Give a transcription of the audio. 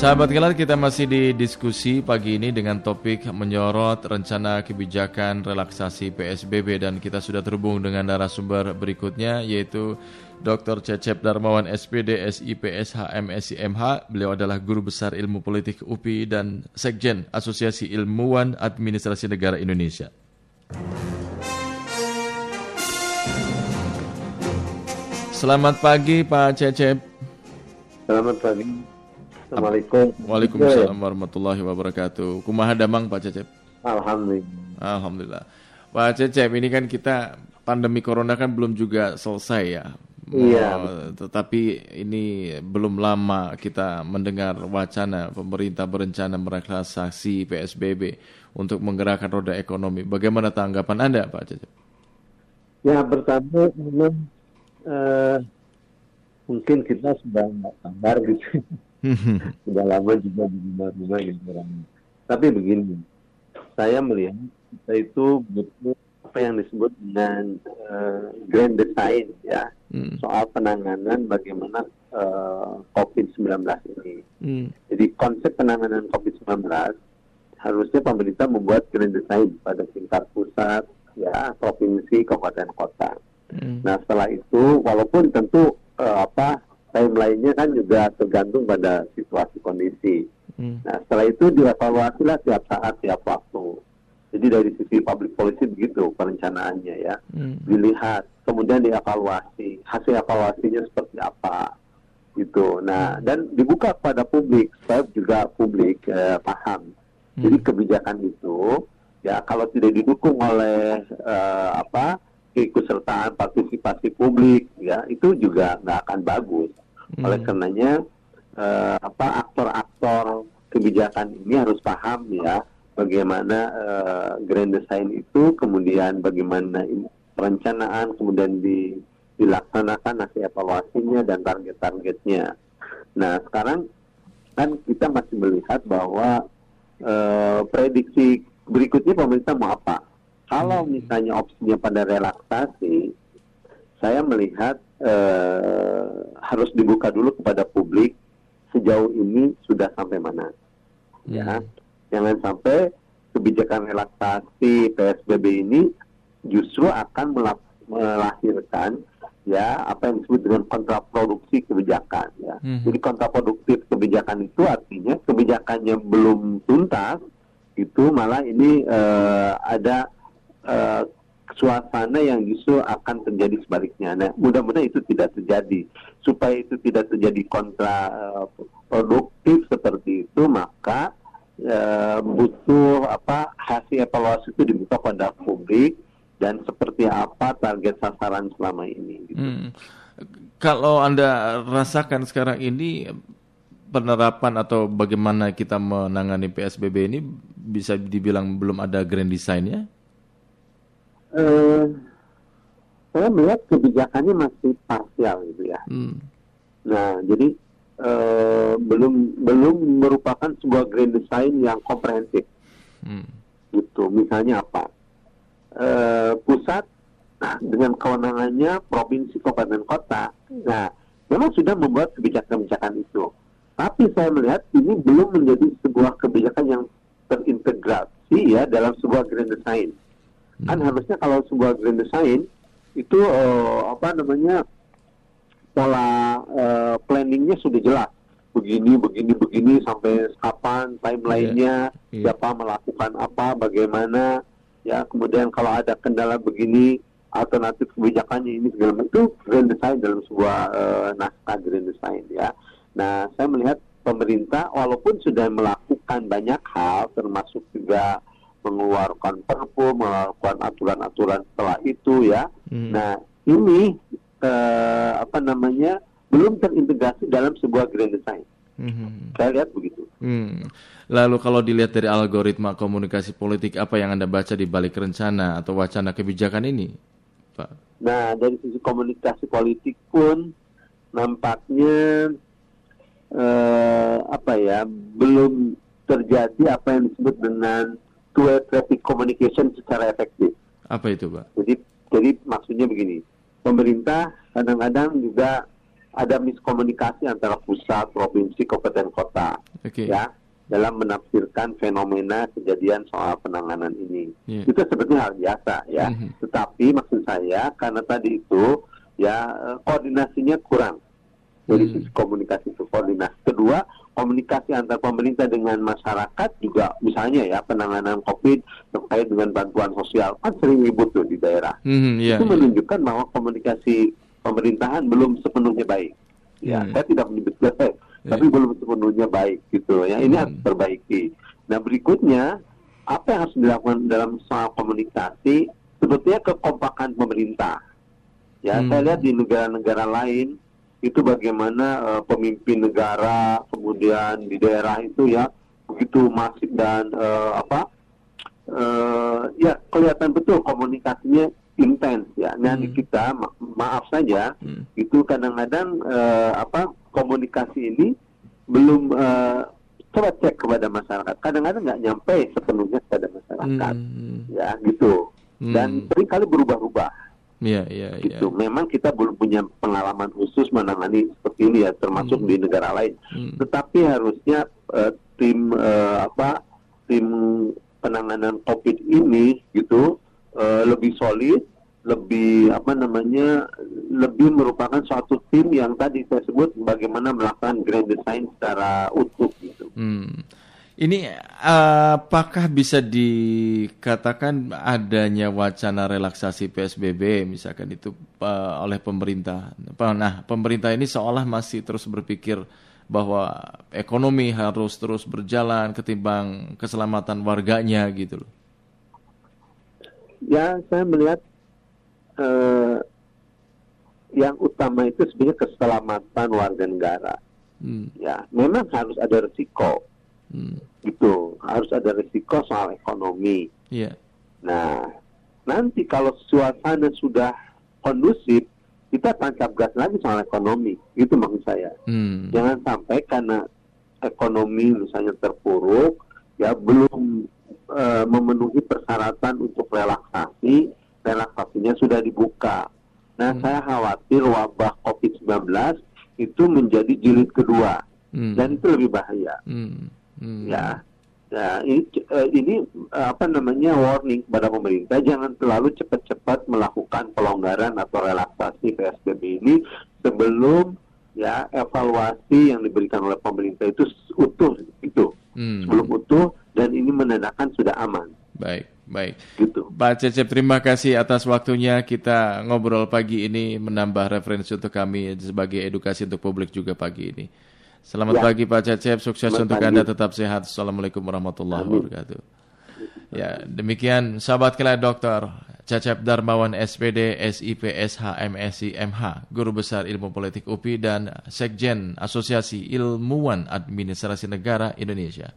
Sahabat Kelar, kita masih di diskusi pagi ini dengan topik menyorot rencana kebijakan relaksasi PSBB dan kita sudah terhubung dengan narasumber berikutnya yaitu Dr. Cecep Darmawan SPD SIPS HMSIMH. Beliau adalah guru besar ilmu politik UPI dan Sekjen Asosiasi Ilmuwan Administrasi Negara Indonesia. Selamat pagi Pak Cecep. Selamat pagi. Assalamualaikum. Waalaikumsalam warahmatullahi wabarakatuh. Kumaha damang Pak Cecep? Alhamdulillah. Alhamdulillah. Pak Cecep, ini kan kita pandemi corona kan belum juga selesai ya. Iya. Oh, tetapi ini belum lama kita mendengar wacana pemerintah berencana merelaksasi PSBB untuk menggerakkan roda ekonomi. Bagaimana tanggapan Anda, Pak Cecep? Ya, pertama memang uh, mungkin kita sudah nggak sabar gitu. sudah lama juga di rumah-rumah gitu orang. Tapi begini, saya melihat kita itu butuh apa yang disebut dengan uh, grand design ya hmm. soal penanganan bagaimana uh, COVID-19 ini. Hmm. Jadi konsep penanganan COVID-19 harusnya pemerintah membuat grand design pada tingkat pusat, ya provinsi, kabupaten, kota. Hmm. Nah setelah itu, walaupun tentu uh, apa timelinenya kan juga tergantung pada situasi kondisi. Hmm. Nah setelah itu dievaluasi lah tiap saat tiap waktu. Jadi dari sisi public policy begitu perencanaannya ya, hmm. dilihat kemudian dievaluasi hasil evaluasinya seperti apa gitu. Nah hmm. dan dibuka kepada publik supaya juga publik eh, paham. Hmm. Jadi kebijakan itu ya kalau tidak didukung oleh eh, apa keikutsertaan partisipasi publik ya itu juga nggak akan bagus. Hmm. Oleh karenanya uh, apa aktor-aktor kebijakan ini harus paham ya bagaimana uh, grand design itu kemudian bagaimana perencanaan kemudian di, dilaksanakan hasil evaluasinya dan target-targetnya. Nah sekarang kan kita masih melihat bahwa uh, prediksi berikutnya pemerintah mau apa? Kalau hmm. misalnya opsinya pada relaksasi, saya melihat eh, harus dibuka dulu kepada publik sejauh ini sudah sampai mana. Ya, hmm. jangan sampai kebijakan relaksasi PSBB ini justru akan melahirkan ya apa yang disebut dengan kontraproduksi kebijakan ya. Hmm. Jadi kontraproduktif kebijakan itu artinya kebijakannya belum tuntas itu malah ini uh, ada uh, suasana yang justru akan terjadi sebaliknya. Nah, mudah-mudahan itu tidak terjadi. Supaya itu tidak terjadi kontra uh, produktif seperti itu, maka uh, butuh apa hasil evaluasi itu dibuka pada publik dan seperti apa target sasaran selama ini. Gitu. Hmm. Kalau anda rasakan sekarang ini penerapan atau bagaimana kita menangani PSBB ini bisa dibilang belum ada grand design-nya? Eh, saya melihat kebijakannya masih parsial gitu ya. Hmm. Nah, jadi eh, belum belum merupakan sebuah grand design yang komprehensif. Hmm. Gitu. Misalnya apa? Eh, pusat dengan kewenangannya provinsi, kabupaten, kota. Nah, memang sudah membuat kebijakan-kebijakan itu. Tapi saya melihat ini belum menjadi sebuah kebijakan yang terintegrasi ya dalam sebuah grand design. Kan hmm. harusnya kalau sebuah grand design itu uh, apa namanya pola uh, planningnya sudah jelas begini begini begini sampai kapan timelinenya yeah. yeah. siapa melakukan apa bagaimana ya kemudian kalau ada kendala begini alternatif kebijakannya ini segala macam itu grand design dalam sebuah uh, naskah grand design ya nah saya melihat pemerintah walaupun sudah melakukan banyak hal termasuk juga mengeluarkan perpu, melakukan aturan-aturan setelah itu ya. Hmm. Nah ini eh, apa namanya belum terintegrasi dalam sebuah grand design. Hmm. Saya lihat begitu. Hmm. Lalu kalau dilihat dari algoritma komunikasi politik, apa yang anda baca di balik rencana atau wacana kebijakan ini, Pak? Nah dari sisi komunikasi politik pun nampaknya eh, apa ya belum terjadi apa yang disebut dengan two-way traffic communication secara efektif. Apa itu, Pak? Jadi, jadi maksudnya begini, pemerintah kadang-kadang juga ada miskomunikasi antara pusat, provinsi, kabupaten, kota. Okay. Ya, dalam menafsirkan fenomena kejadian soal penanganan ini. Yeah. Itu sebenarnya hal biasa ya. Mhm. Tetapi maksud saya karena tadi itu ya eh, koordinasinya kurang. Dari Hmm. sisi komunikasi itu koordinasi. Kedua, komunikasi antar pemerintah dengan masyarakat juga misalnya ya penanganan COVID terkait dengan bantuan sosial kan sering ribut tuh di daerah. Mhm, iya, itu iya. menunjukkan bahwa komunikasi pemerintahan belum sepenuhnya baik. Ya, Hmm. saya tidak menyebut jelek, Ya. tapi belum sepenuhnya baik gitu ya. Ini Hmm. harus diperbaiki. Nah berikutnya apa yang harus dilakukan dalam soal komunikasi sebetulnya kekompakan pemerintah. Ya, Hmm. saya lihat di negara-negara lain itu bagaimana eh, pemimpin negara kemudian di daerah itu ya begitu masif dan eh, apa eh, ya kelihatan betul komunikasinya intens ya. Di Hmm. kita ma- maaf saja Hmm. itu kadang-kadang eh, apa komunikasi ini belum eh, coba cek kepada masyarakat. Kadang-kadang nggak nyampe sepenuhnya kepada masyarakat Hmm. ya gitu. Hmm. Dan sering kali berubah-ubah Iya, iya, iya. gitu. Memang kita belum punya pengalaman khusus menangani seperti ini ya, termasuk Hmm. di negara lain. Hmm. Tetapi harusnya eh, tim eh, apa tim penanganan COVID ini gitu eh, lebih solid, lebih apa namanya, lebih merupakan suatu tim yang tadi saya sebut bagaimana melakukan grand design secara utuh gitu. Hmm. Ini eh, apakah bisa dikatakan adanya wacana relaksasi PSBB misalkan itu eh, oleh pemerintah. Nah, pemerintah ini seolah masih terus berpikir bahwa ekonomi harus terus berjalan ketimbang keselamatan warganya gitu loh. Ya, saya melihat eh, yang utama itu sebenarnya keselamatan warga negara. Hmm. Ya, memang harus ada resiko. Hmm. gitu harus ada risiko soal ekonomi. Iya. Nah, nanti kalau suasana sudah kondusif, kita tancap gas lagi soal ekonomi. Itu maksud saya. Hmm. Jangan sampai karena ekonomi misalnya terpuruk, ya belum eh, memenuhi persyaratan untuk relaksasi, relaksasinya sudah dibuka. Nah, Hmm. saya khawatir wabah COVID-19 itu menjadi jilid kedua, Hmm. dan itu lebih bahaya Hmm. Hmm. ya ya ini eh, ini eh, apa namanya warning kepada pemerintah jangan terlalu cepat-cepat melakukan pelonggaran atau relaksasi PSBB ini sebelum ya evaluasi yang diberikan oleh pemerintah itu utuh itu Hmm. sebelum utuh dan ini menandakan sudah aman Baik, baik. gitu Pak Cecep, terima kasih atas waktunya. Kita ngobrol pagi ini menambah referensi untuk kami sebagai edukasi untuk publik juga pagi ini. Selamat Ya. pagi Pak Cecep, sukses Selamat untuk pagi. Anda tetap sehat. Assalamualaikum warahmatullahi Amin. wabarakatuh. Ya, demikian sahabat kalian dokter Cecep Darmawan SPD SIP SH MSI MH, Guru Besar Ilmu Politik UPI dan Sekjen Asosiasi Ilmuwan Administrasi Negara Indonesia.